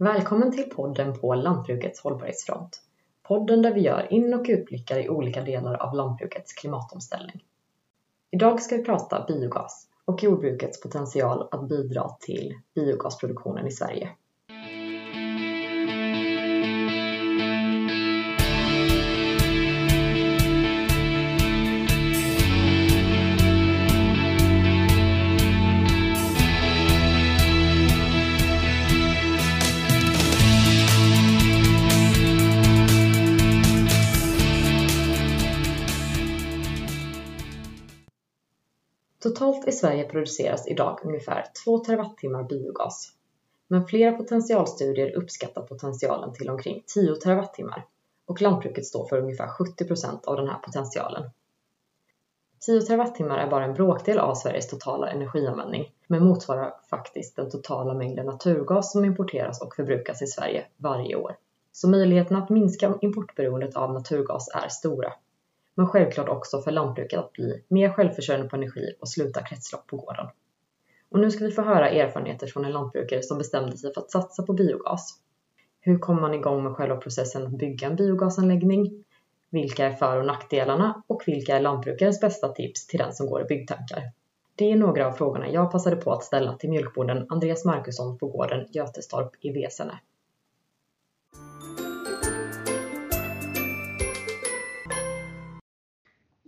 Välkommen till podden på Lantbrukets hållbarhetsfront. Podden där vi gör in och utblickar i olika delar av lantbrukets klimatomställning. Idag ska vi prata biogas och jordbrukets potential att bidra till biogasproduktionen i Sverige. Totalt i Sverige produceras idag ungefär 2 terawattimmar biogas. Men flera potentialstudier uppskattar potentialen till omkring 10 terawattimmar och lantbruket står för ungefär 70 procent av den här potentialen. 10 terawattimmar är bara en bråkdel av Sveriges totala energianvändning, men motsvarar faktiskt den totala mängden naturgas som importeras och förbrukas i Sverige varje år. Så möjligheterna att minska importberoendet av naturgas är stora men självklart också för lantbruket att bli mer självförsörjande på energi och sluta kretslopp på gården. Och nu ska vi få höra erfarenheter från en lantbrukare som bestämde sig för att satsa på biogas. Hur kommer man igång med själva processen att bygga en biogasanläggning? Vilka är för och nackdelarna och vilka är lantbrukarens bästa tips till den som går i byggtankar? Det är några av frågorna jag passade på att ställa till mjölkbonden Andreas Markusson på gården Götestorp i Vesene.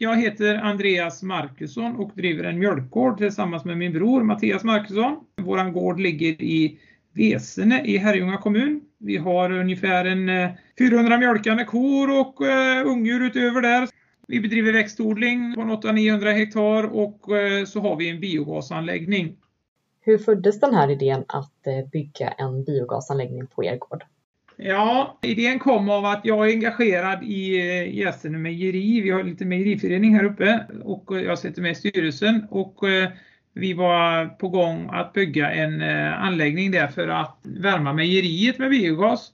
Jag heter Andreas Markusson och driver en mjölkgård tillsammans med min bror Mattias Markusson. Vår gård ligger i Vesene i Herrljunga kommun. Vi har ungefär en eh, 400 mjölkande kor och eh, ungdjur utöver där. Vi bedriver växtodling på 800-900 hektar och eh, så har vi en biogasanläggning. Hur föddes den här idén att bygga en biogasanläggning på er gård? Ja, idén kom av att jag är engagerad i eh, Gästene mejeri. Vi har lite mejeriförening här uppe och eh, jag sitter med i styrelsen och eh, vi var på gång att bygga en anläggning där för att värma mejeriet med biogas.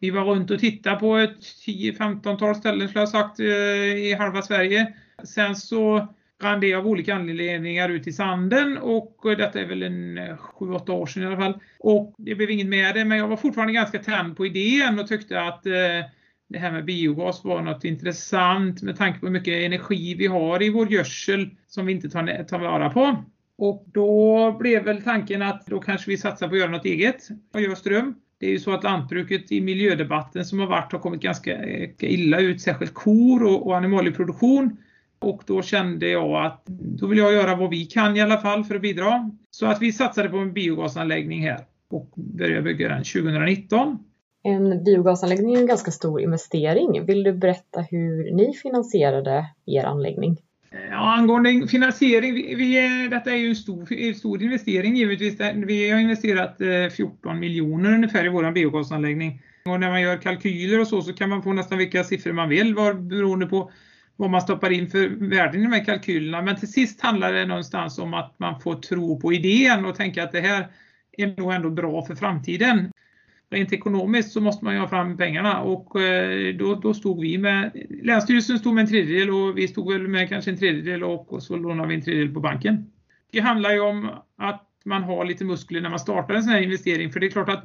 Vi var runt och tittade på ett 10-15-tal ställen skulle jag sagt i halva Sverige. Sen så rann det av olika anledningar ut i sanden och eh, detta är väl en eh, 7-8 år sedan i alla fall. Och det blev inget med det men jag var fortfarande ganska tänd på idén och tyckte att eh, det här med biogas var något intressant med tanke på hur mycket energi vi har i vår gödsel som vi inte tar, tar vara på. Och då blev väl tanken att då kanske vi satsar på att göra något eget och göra ström. Det är ju så att lantbruket i miljödebatten som har varit har kommit ganska illa ut, särskilt kor och, och animalieproduktion och då kände jag att då vill jag göra vad vi kan i alla fall för att bidra. Så att vi satsade på en biogasanläggning här och började bygga den 2019. En biogasanläggning är en ganska stor investering. Vill du berätta hur ni finansierade er anläggning? Ja, angående finansiering, vi, vi, detta är ju en stor, stor investering givetvis. Vi har investerat 14 eh, miljoner ungefär i vår biogasanläggning. Och när man gör kalkyler och så, så kan man få nästan vilka siffror man vill var, beroende på vad man stoppar in för värden i de här kalkylerna. Men till sist handlar det någonstans om att man får tro på idén och tänka att det här är nog ändå bra för framtiden. Rent ekonomiskt så måste man ju ha fram pengarna och eh, då, då stod vi med, Länsstyrelsen stod med en tredjedel och vi stod väl med kanske en tredjedel och, och så lånade vi en tredjedel på banken. Det handlar ju om att man har lite muskler när man startar en sån här investering för det är klart att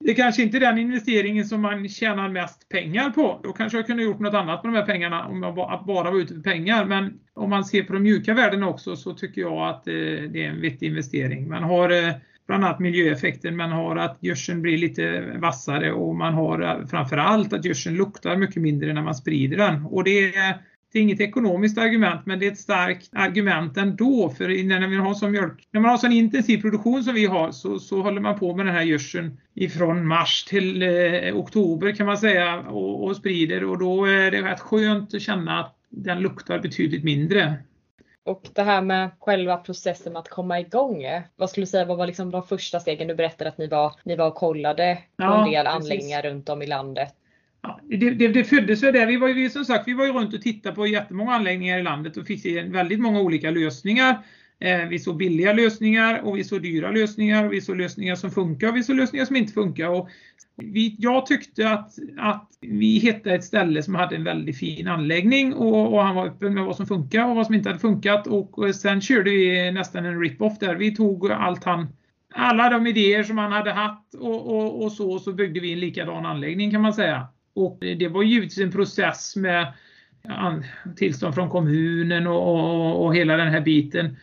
det kanske inte är den investeringen som man tjänar mest pengar på. Då kanske jag kunde gjort något annat med de här pengarna om jag bara var ute för pengar. Men om man ser på de mjuka värdena också så tycker jag att eh, det är en vettig investering. Man har eh, bland annat miljöeffekten, man har att gödseln blir lite vassare och man har eh, framförallt att gödseln luktar mycket mindre när man sprider den. Och det är det är inget ekonomiskt argument men det är ett starkt argument ändå för när, man har sån mjölk, när man har sån intensiv produktion som vi har så, så håller man på med den här gödseln ifrån mars till eh, oktober kan man säga och, och, sprider och då är det rätt skönt att känna att den luktar betydligt mindre. Och det här med själva processen att komma igång. Vad skulle du säga vad var liksom de första stegen? Du berättade att ni var, ni var och kollade på ja, en del precis. anläggningar runt om i landet. Ja, det, det, det föddes väl där. Vi var ju som sagt, vi var ju runt och tittade på jättemånga anläggningar i landet och fick se väldigt många olika lösningar. Eh, vi såg billiga lösningar och vi såg dyra lösningar och vi såg lösningar som funkar och vi såg lösningar som inte funkar. Och vi, jag tyckte att, att vi hittade ett ställe som hade en väldigt fin anläggning och, och han var öppen med vad som funkar och vad som inte hade funkat och eh, sen körde vi nästan en rip-off där. Vi tog allt han alla de idéer som han hade haft och, och, och så, så byggde vi en likadan anläggning kan man säga. Och det var givetvis en process med tillstånd från kommunen och, och, och hela den här biten.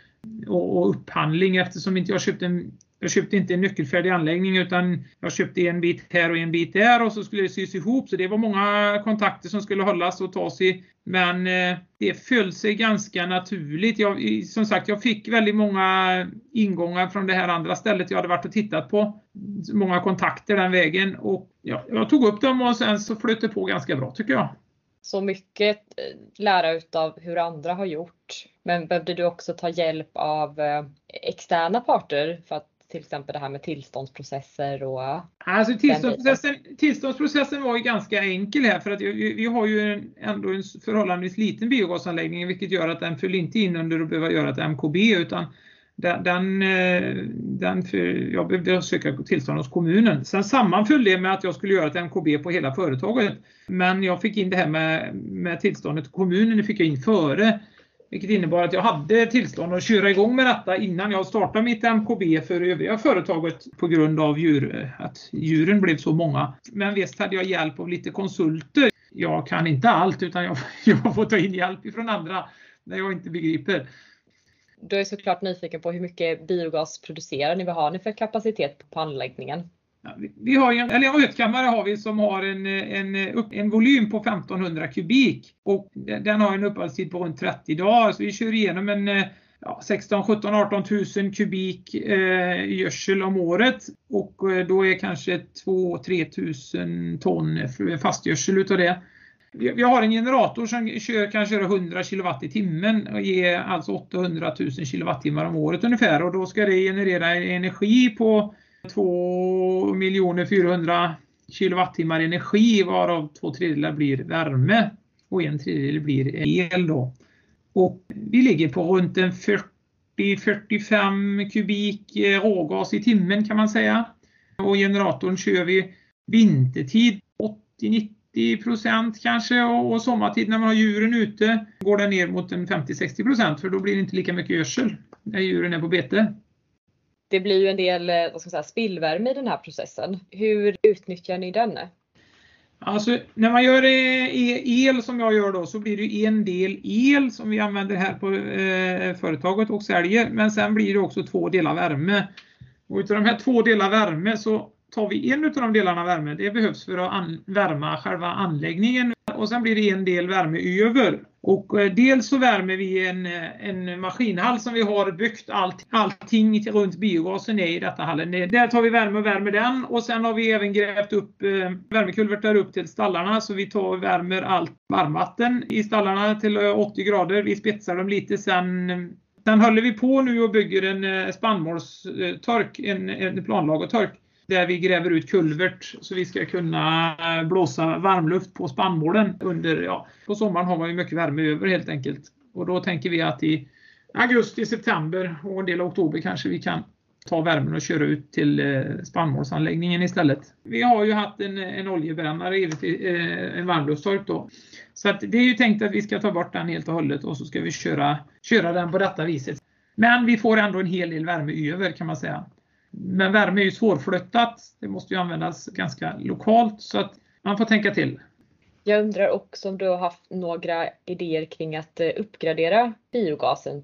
Och, och, upphandling eftersom inte jag köpte en jag köpte inte en nyckelfärdig anläggning utan jag köpte en bit här och en bit där och så skulle det sys ihop. Så det var många kontakter som skulle hållas och tas i. Men eh, det föll sig ganska naturligt. Jag, som sagt, jag fick väldigt många ingångar från det här andra stället jag hade varit och tittat på. Många kontakter den vägen och ja, jag tog upp dem och sen så flöt det på ganska bra tycker jag. Så mycket eh, lära utav hur andra har gjort. Men behövde du också ta hjälp av eh, externa parter för att till exempel det här med tillståndsprocesser och... Alltså tillståndsprocessen, tillståndsprocessen var ju ganska enkel här för att vi, har ju en, ändå en förhållandevis liten biogasanläggning vilket gör att den fyller inte in under att behöva göra ett MKB utan den, den, den för, jag behövde söka tillstånd hos kommunen. Sen sammanföll det med att jag skulle göra ett MKB på hela företaget. Men jag fick in det här med, med tillståndet kommunen, det fick jag in före. Vilket innebar att jag hade tillstånd att köra igång med detta innan jag startade mitt MKB för övriga företaget på grund av djur, eh, att djuren blev så många. Men visst hade jag hjälp av lite konsulter. Jag kan inte allt utan jag, jag får ta in hjälp från andra när jag inte begriper. Du är såklart nyfiken på hur mycket biogas producerar ni? Vad har ni för kapacitet på anläggningen? Vi har en, eller en rötkammare har vi som har en, en, en volym på 1500 kubik och den har en uppehållstid på runt 30 dagar. Så vi kör igenom en eh, ja, 16, 17, 18 000 kubik eh, gödsel om året och eh, då är kanske 2-3 000 ton fastgödsel utav det. Vi har en generator som kör, kan köra 100 kW i timmen och ger alltså 800 000 kWh om året ungefär och då ska det generera energi på 2 400 kilowattimmar energi varav två tredjedelar blir värme och en tredjedel blir el. Då. Och vi ligger på runt en 40-45 kubik eh, rågas i timmen kan man säga. Och generatorn kör vi vintertid 80-90 procent kanske och sommartid när man har djuren ute går den ner mot en 50-60 procent för då blir det inte lika mycket gödsel när djuren är på bete det blir ju en del eh, vad ska man säga, spillvärme i den här processen. Hur utnyttjar ni den? Alltså när man gör eh, e- el som jag gör då så blir det en del el som vi använder här på eh, företaget och säljer men sen blir det också två delar värme. Och utav de här två delar värme så tar vi en av de delarna värme. Det behövs för att värma själva anläggningen och sen blir det en del värme över. Och eh, dels så värmer vi en, eh, en maskinhall som vi har byggt allt, allting runt biogasen är i detta hallen. Där tar vi värme och värmer den och sen har vi även grävt upp eh, värmekulvertar upp till stallarna så vi tar och värmer allt varmvatten i stallarna till 80 grader. Vi spetsar dem lite sen Sen håller vi på nu och bygger en spannmålstork, en, en planlagertork där vi gräver ut kulvert så vi ska kunna eh, blåsa varmluft på spannmålen under, ja, på sommaren har man ju mycket värme över helt enkelt. Och då tänker vi att i augusti, september och en del av oktober kanske vi kan ta värmen och köra ut till eh, spannmålsanläggningen istället. Vi har ju haft en, en oljebrännare, eh, en varmluftstork då. Så att det är ju tänkt att vi ska ta bort den helt och hållet och så ska vi köra, köra den på detta viset. Men vi får ändå en hel del värme över kan man säga. Men värme är ju svårflyttat. Det måste ju användas ganska lokalt så att man får tänka till. Jag undrar också om du har haft några idéer kring att eh, uppgradera biogasen?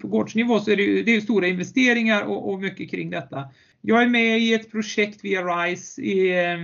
På gårdsnivå så är det, ju, det är stora investeringar och, och, mycket kring detta. Jag är med i ett projekt via RISE i, eh,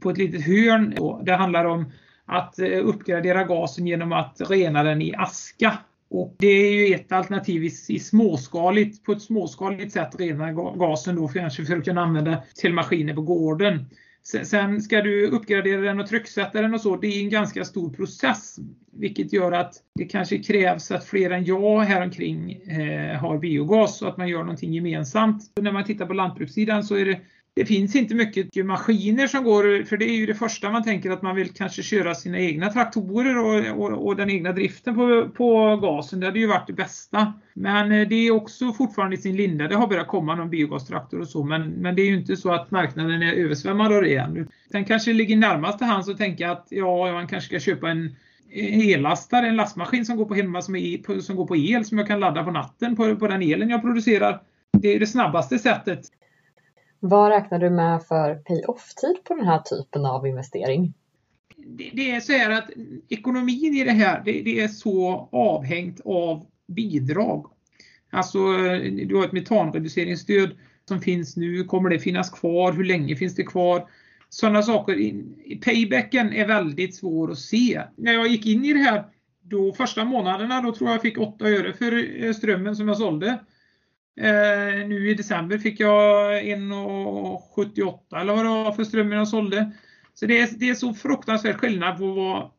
på ett litet hörn. Det handlar om att eh, uppgradera gasen genom att rena den i aska. Och det är ju ett alternativ i, i småskaligt, på ett småskaligt sätt rena gasen då kanske för att kunna använda till maskiner på gården. Sen ska du uppgradera den och trycksätta den och så. Det är en ganska stor process. Vilket gör att det kanske krävs att fler än jag häromkring eh, har biogas och att man gör någonting gemensamt. När man tittar på lantbrukssidan så är det det finns inte mycket maskiner som går, för det är ju det första man tänker att man vill kanske köra sina egna traktorer och, och, och den egna driften på, på gasen. Det hade ju varit det bästa. Men eh, det är också fortfarande i sin linda. Det har börjat komma någon biogastraktor och så, men, men det är ju inte så att marknaden är översvämmad av det än. Sen kanske det ligger närmast till hands att tänka att ja, man kanske ska köpa en ellastare, en lastmaskin som går på hemma som, är, som går på el som jag kan ladda på natten på, på den elen jag producerar. Det är det snabbaste sättet vad räknar du med för pay-off-tid på den här typen av investering? Det, det är så här att ekonomin i det här, det, det är så avhängt av bidrag. Alltså, du har ett metanreduceringsstöd som finns nu. Kommer det finnas kvar? Hur länge finns det kvar? Sådana saker. Paybacken är väldigt svår att se. När jag gick in i det här, då första månaderna, då tror jag jag fick 8 öre för eh, strömmen som jag sålde. Eh, nu i december fick jag 1,78 eller vad det var för strömmen jag sålde. Så det är, det är så fruktansvärt skillnad på vad,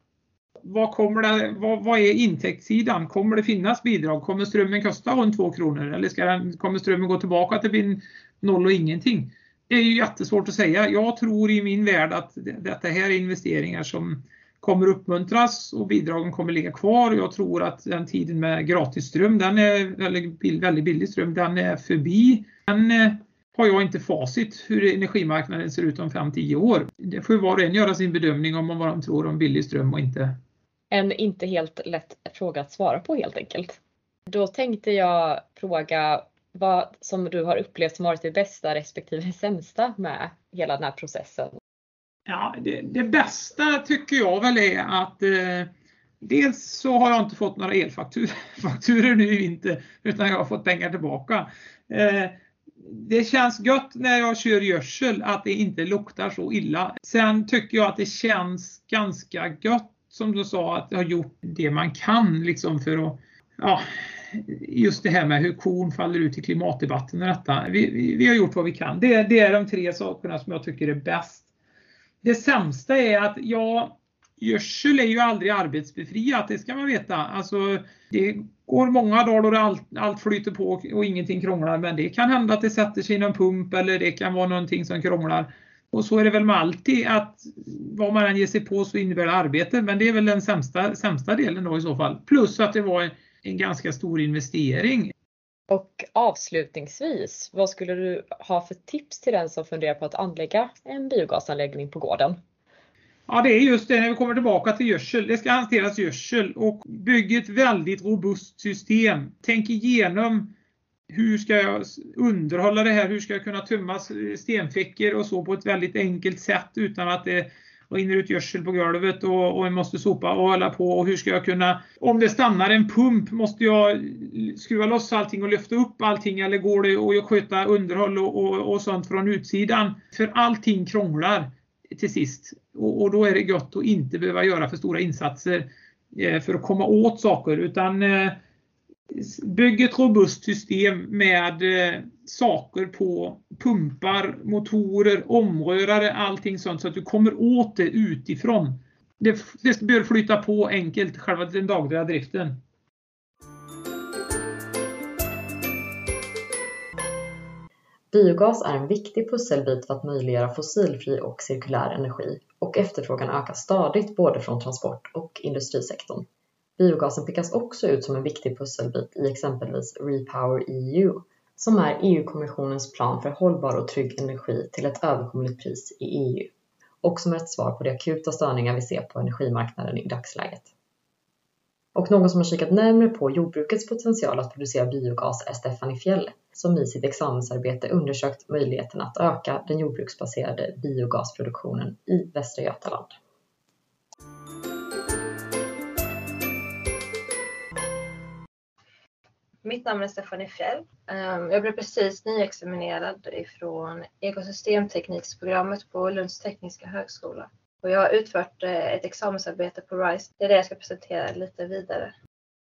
vad, kommer det, vad, vad är intäktssidan? Kommer det finnas bidrag? Kommer strömmen kosta runt 2 kronor eller ska den, kommer strömmen gå tillbaka till noll och ingenting? Det är ju jättesvårt att säga. Jag tror i min värld att detta här är investeringar som kommer uppmuntras och bidragen kommer ligga kvar. Jag tror att den tiden med gratis ström, den är, eller väldigt billig ström, den är förbi. Den eh, har jag inte facit hur energimarknaden ser ut om 5-10 år. Det får var och en göra sin bedömning om vad de tror om billig ström och inte. En inte helt lätt fråga att svara på helt enkelt. Då tänkte jag fråga vad som du har upplevt som varit det bästa respektive sämsta med hela den här processen? Ja, det, det bästa tycker jag väl är att eh, dels så har jag inte fått några elfakturor nu i vinter utan jag har fått pengar tillbaka. Eh, det känns gött när jag kör gödsel att det inte luktar så illa. Sen tycker jag att det känns ganska gött som du sa att jag har gjort det man kan liksom för att ja, just det här med hur korn faller ut i klimatdebatten och detta. Vi, vi, vi har gjort vad vi kan. Det, det, är de tre sakerna som jag tycker är bäst. Det sämsta är att ja, gödsel är ju aldrig arbetsbefriat, det ska man veta. Alltså, det går många dagar då allt, allt flyter på och ingenting krånglar, men det kan hända att det sätter sig i någon pump eller det kan vara någonting som krånglar. Och så är det väl med alltid att vad man än ger sig på så innebär det arbete, men det är väl den sämsta, sämsta delen då i så fall. Plus att det var en ganska stor investering. Och avslutningsvis, vad skulle du ha för tips till den som funderar på att anlägga en biogasanläggning på gården? Ja, det är just det när vi kommer tillbaka till gödsel. Det ska hanteras gödsel och bygg ett väldigt robust system. Tänk igenom hur ska jag underhålla det här? Hur ska jag kunna tömma stenfickor och så på ett väldigt enkelt sätt utan att det rinner ut gödsel på golvet och, och jag måste sopa och hålla på. Och hur ska jag kunna, om det stannar en pump, måste jag skruva loss allting och lyfta upp allting? Eller går det att sköta underhåll och, och, och sånt från utsidan? För allting krånglar till sist. Och, och, då är det gott att inte behöva göra för stora insatser eh, för att komma åt saker. Utan eh, Bygg ett robust system med eh, saker på pumpar, motorer, omrörare, allting sånt så att du kommer åt det utifrån. Det, det bör flytta på enkelt, själva den dagliga driften. Biogas är en viktig pusselbit för att möjliggöra fossilfri och cirkulär energi och efterfrågan ökar stadigt både från transport och industrisektorn. Biogasen pekas också ut som en viktig pusselbit i exempelvis Repower EU, som är EU-kommissionens plan för hållbar och trygg energi till ett överkomligt pris i EU och som är ett svar på de akuta störningar vi ser på energimarknaden i dagsläget. Och någon som har kikat närmare på jordbrukets potential att producera biogas är Stephanie Fjell, som i sitt examensarbete undersökt möjligheten att öka den jordbruksbaserade biogasproduktionen i Västra Götaland. Mitt namn är Stefanie Fjell. Ehm, jag blev precis nyexaminerad ifrån ekosystemtekniksprogrammet på Lunds tekniska högskola. Och jag har utfört eh, ett examensarbete på RISE. Det är det jag ska presentera lite vidare.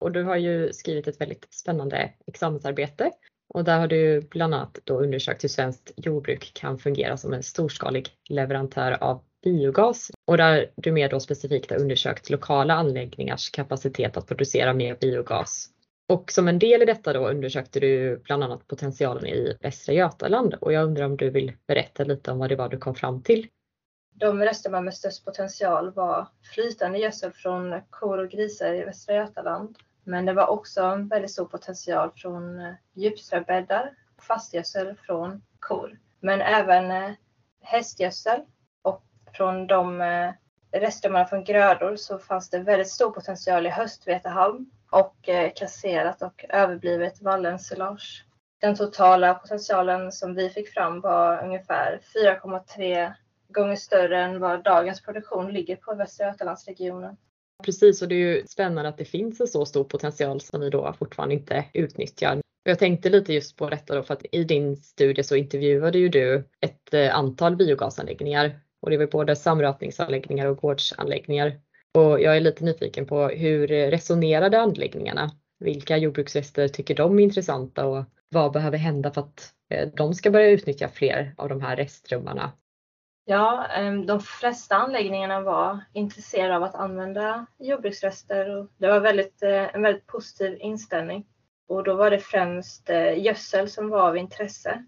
Och du har ju skrivit ett väldigt spännande examensarbete och där har du bland annat då undersökt hur svenskt jordbruk kan fungera som en storskalig leverantör av biogas och där du mer då specifikt har undersökt lokala anläggningars kapacitet att producera mer biogas och som en del i detta då undersökte du bland annat potentialen i Västra Götaland och jag undrar om du vill berätta lite om vad det var du kom fram till? De resterna med störst potential var flytande gödsel från kor och grisar i Västra Götaland. Men det var också en väldigt stor potential från eh, djupströbäddar djupströbäddar, fastgödsel från kor. Men även eh, hästgödsel och från de eh, från grödor så fanns det väldigt stor potential i höstvetehalm och eh, kasserat och överblivet vallensilage. Den totala potentialen som vi fick fram var ungefär 4,3 gånger större än vad dagens produktion ligger på i Västra Götalandsregionen. Precis, och det är ju spännande att det finns en så stor potential som vi då fortfarande inte utnyttjar. Jag tänkte lite just på detta då för att i din studie så intervjuade ju du ett eh, antal biogasanläggningar och det var både samrötningsanläggningar och gårdsanläggningar. Och jag är lite nyfiken på hur resonerade anläggningarna? Vilka jordbruksrester tycker de är intressanta och vad behöver hända för att eh, de ska börja utnyttja fler av de här restrummarna? Ja, ehm, de flesta anläggningarna var intresserade av att använda jordbruksrester och det var väldigt, eh, en väldigt positiv inställning. Och då var det främst eh, gödsel som var av intresse.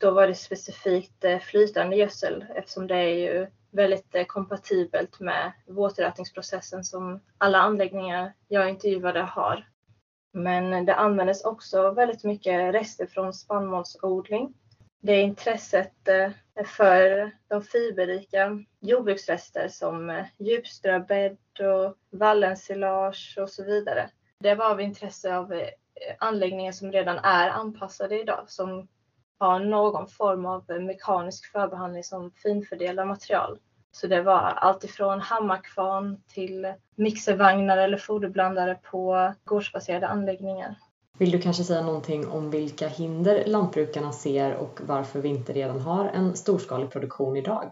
Då var det specifikt flytande gödsel eftersom det är ju väldigt eh, kompatibelt med våträtningsprocessen som alla anläggningar jag intervjuade har. Men det användes också väldigt mycket rester från spannmålsodling. Det är intresset eh, för de fiberrika jordbruksrester som eh, djupströbädd och vallensilage och så vidare. Det var av intresse av anläggningar som redan är anpassade idag som har någon form av mekanisk förbehandling som finfördelar material. Så det var alltifrån hammarkvarn till mixervagnar eller foderblandare på gårdsbaserade anläggningar. Vill du kanske säga någonting om vilka hinder lantbrukarna ser och varför vi inte redan har en storskalig produktion idag?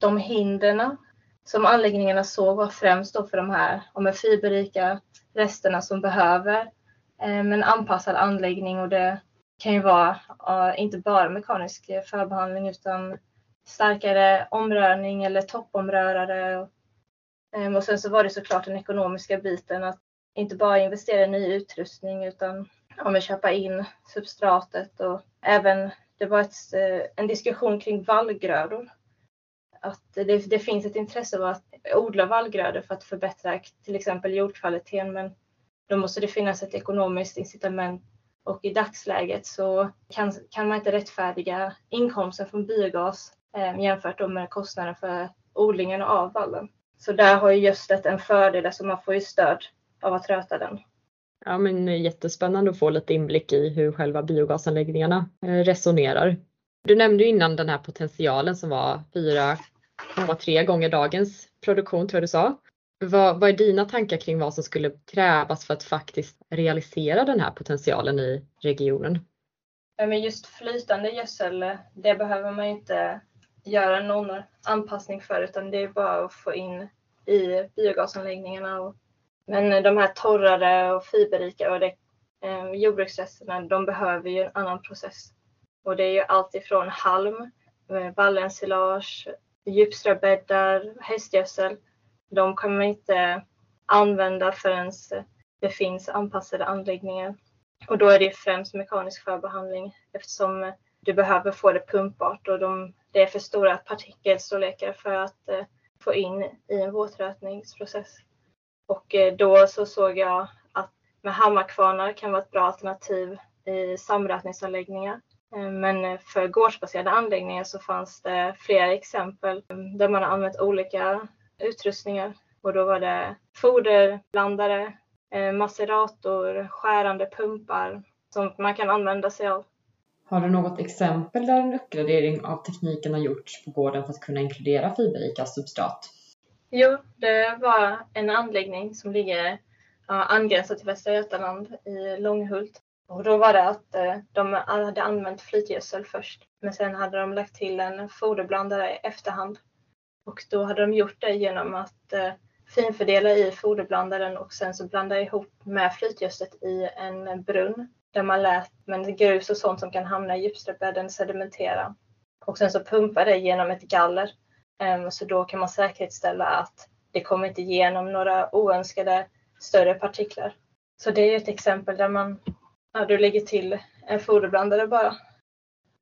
De hindren som anläggningarna såg var främst då för de här om fiberrika resterna som behöver eh, en anpassad anläggning och det kan ju vara inte bara mekanisk förbehandling utan starkare omrörning eller toppomrörare. Ehm, och sen så var det såklart den ekonomiska biten att inte bara investera i ny utrustning utan ja, köpa in substratet och även det var ett, eh, en diskussion kring vallgrödor. Att det, det, finns ett intresse av att odla vallgrödor för att förbättra till exempel jordkvaliteten men då måste det finnas ett ekonomiskt incitament och i dagsläget så kan, kan man inte rättfärdiga inkomsten från biogas eh, jämfört med kostnaden för odlingen av vallen. Så där har ju gödslet en fördel, alltså man får ju stöd av att röta den. Ja men eh, jättespännande att få lite inblick i hur själva biogasanläggningarna eh, resonerar. Du nämnde ju innan den här potentialen som var 4,3 gånger dagens produktion tror jag du sa. Vad, vad, är dina tankar kring vad som skulle krävas för att faktiskt realisera den här potentialen i regionen? Men just flytande gödsel, det behöver man inte göra någon anpassning för utan det är bara att få in i biogasanläggningarna. Och, men de här torrare och fiberrika och det, eh, jordbruksresterna de behöver ju en annan process. Och det är ju allt ifrån halm, eh, ballensilage, vallensilage, djupströbäddar, hästgödsel. De kommer man inte använda förrän det finns anpassade anläggningar. Och då är det främst mekanisk förbehandling eftersom du behöver få det pumpbart och de, det är för stora partikelstorlekar för att eh, få in i en våtrötningsprocess. Och eh, då så såg jag att med hammarkvarnar kan vara ett bra alternativ i samrötningsanläggningar. Eh, men för gårdsbaserade anläggningar så fanns det flera exempel eh, där man har använt olika utrustningar och då var det foderblandare, eh, macerator, skärande pumpar som man kan använda sig av. Har du något exempel där en uppgradering av tekniken har gjorts på gården för att kunna inkludera fiberrika substrat? Jo, det var en anläggning som ligger angränsande till Västra Götaland i Långhult. Och då var det att eh, de hade använt flytgödsel först, men sen hade de lagt till en foderblandare i efterhand. Och då hade de gjort det genom att eh, finfördela i foderblandaren och sen så blanda ihop med flytgödslet i en brunn där man lät men grus och sånt som kan hamna i djupströbädden sedimentera. Och sen så pumpar det genom ett galler. Ehm, så då kan man säkerställa att det kommer inte igenom några oönskade större partiklar. Så det är ett exempel där man ja, du lägger till en foderblandare bara.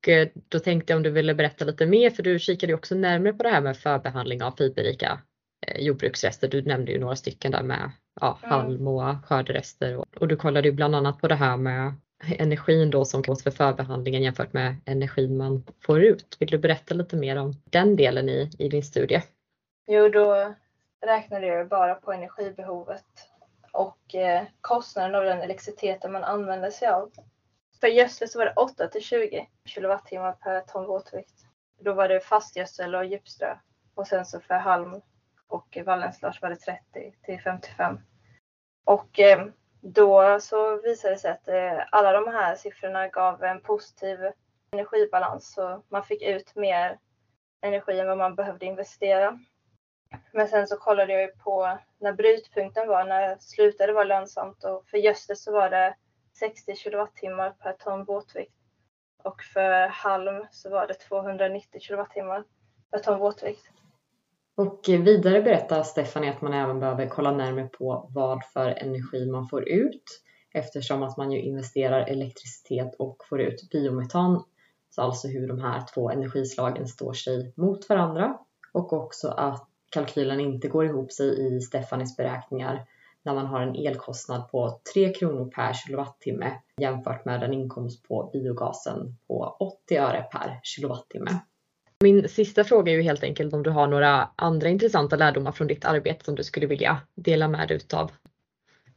Eh, då tänkte jag om du ville berätta lite mer för du kikade ju också närmare på det här med förbehandling av fiberrika eh, jordbruksrester. Du nämnde ju några stycken där med ja, halm och skörderester och, och du kollade ju bland annat på det här med energin då som krävs för förbehandlingen jämfört med energin man får ut. Vill du berätta lite mer om den delen i, i din studie? Jo, då räknade jag bara på energibehovet och eh, kostnaden av den elektriciteten man använder sig av. För gödsel så var det 8 till 20 kilowattimmar per ton våtvikt. Då var det fastgödsel och djupströ. Och sen så för halm och vallenslage var det 30 till 55. Och eh, då så visade det sig att eh, alla de här siffrorna gav en positiv energibalans. Så man fick ut mer energi än vad man behövde investera. Men sen så kollade jag ju på när brytpunkten var, när det slutade vara lönsamt och för gödsel så var det 60 kilowattimmar per ton våtvikt. Och för halm så var det 290 kilowattimmar per ton våtvikt. Och vidare berättar Stephanie att man även behöver kolla närmare på vad för energi man får ut eftersom att man ju investerar elektricitet och får ut biometan. Så alltså hur de här två energislagen står sig mot varandra och också att kalkylen inte går ihop sig i Stefanis beräkningar när man har en elkostnad på 3 kronor per kilowattimme jämfört med en inkomst på biogasen på 80 öre per kilowattimme. Min sista fråga är ju helt enkelt om du har några andra intressanta lärdomar från ditt arbete som du skulle vilja dela med dig utav?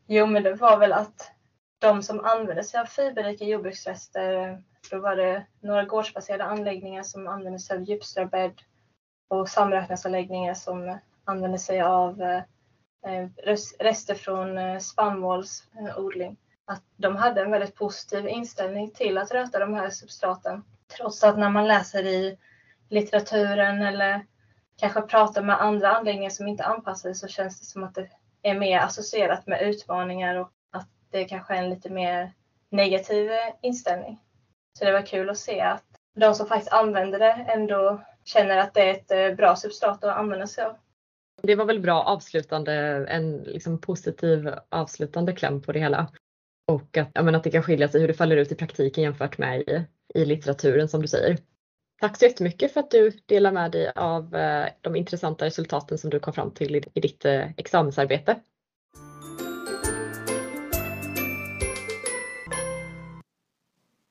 Jo, men det var väl att de som använde sig av fiberrika jordbruksrester, då var det några gårdsbaserade anläggningar som använde sig av djupströbädd och samräkningsanläggningar som använde sig av eh, Eh, rester från eh, spannmålsodling. Eh, att de hade en väldigt positiv inställning till att röta de här substraten. Trots att när man läser i litteraturen eller kanske pratar med andra anläggningar som inte anpassar så känns det som att det är mer associerat med utmaningar och att det kanske är en lite mer negativ inställning. Så det var kul att se att de som faktiskt använder det ändå känner att det är ett bra substrat att använda sig av. Det var väl bra avslutande, en liksom positiv avslutande kläm på det hela. Och att, ja, men att det kan skilja sig hur det faller ut i praktiken jämfört med i, i litteraturen som du säger. Tack så jättemycket för att du delar med dig av eh, de intressanta resultaten som du kom fram till i ditt eh, examensarbete.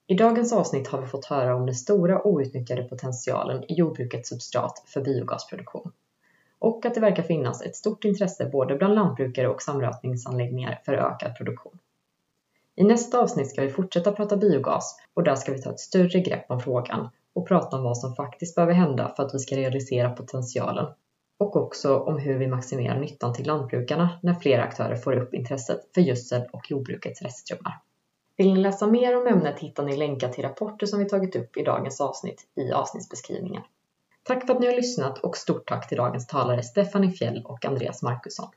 I dagens avsnitt har vi fått höra om den stora outnyttjade potentialen i jordbrukets substrat för biogasproduktion och att det verkar finnas ett stort intresse både bland lantbrukare och samrötningsanläggningar för ökad produktion. I nästa avsnitt ska vi fortsätta prata biogas och där ska vi ta ett större grepp om frågan och prata om vad som faktiskt behöver hända för att vi ska realisera potentialen och också om hur vi maximerar nyttan till lantbrukarna när fler aktörer får upp intresset för gödsel och jordbrukets restströmmar. Vill ni läsa mer om ämnet hittar ni länkar till rapporter som vi tagit upp i dagens avsnitt i avsnittsbeskrivningen. Tack för att ni har lyssnat och stort tack till dagens talare Stephanie Fjell och Andreas Markusson.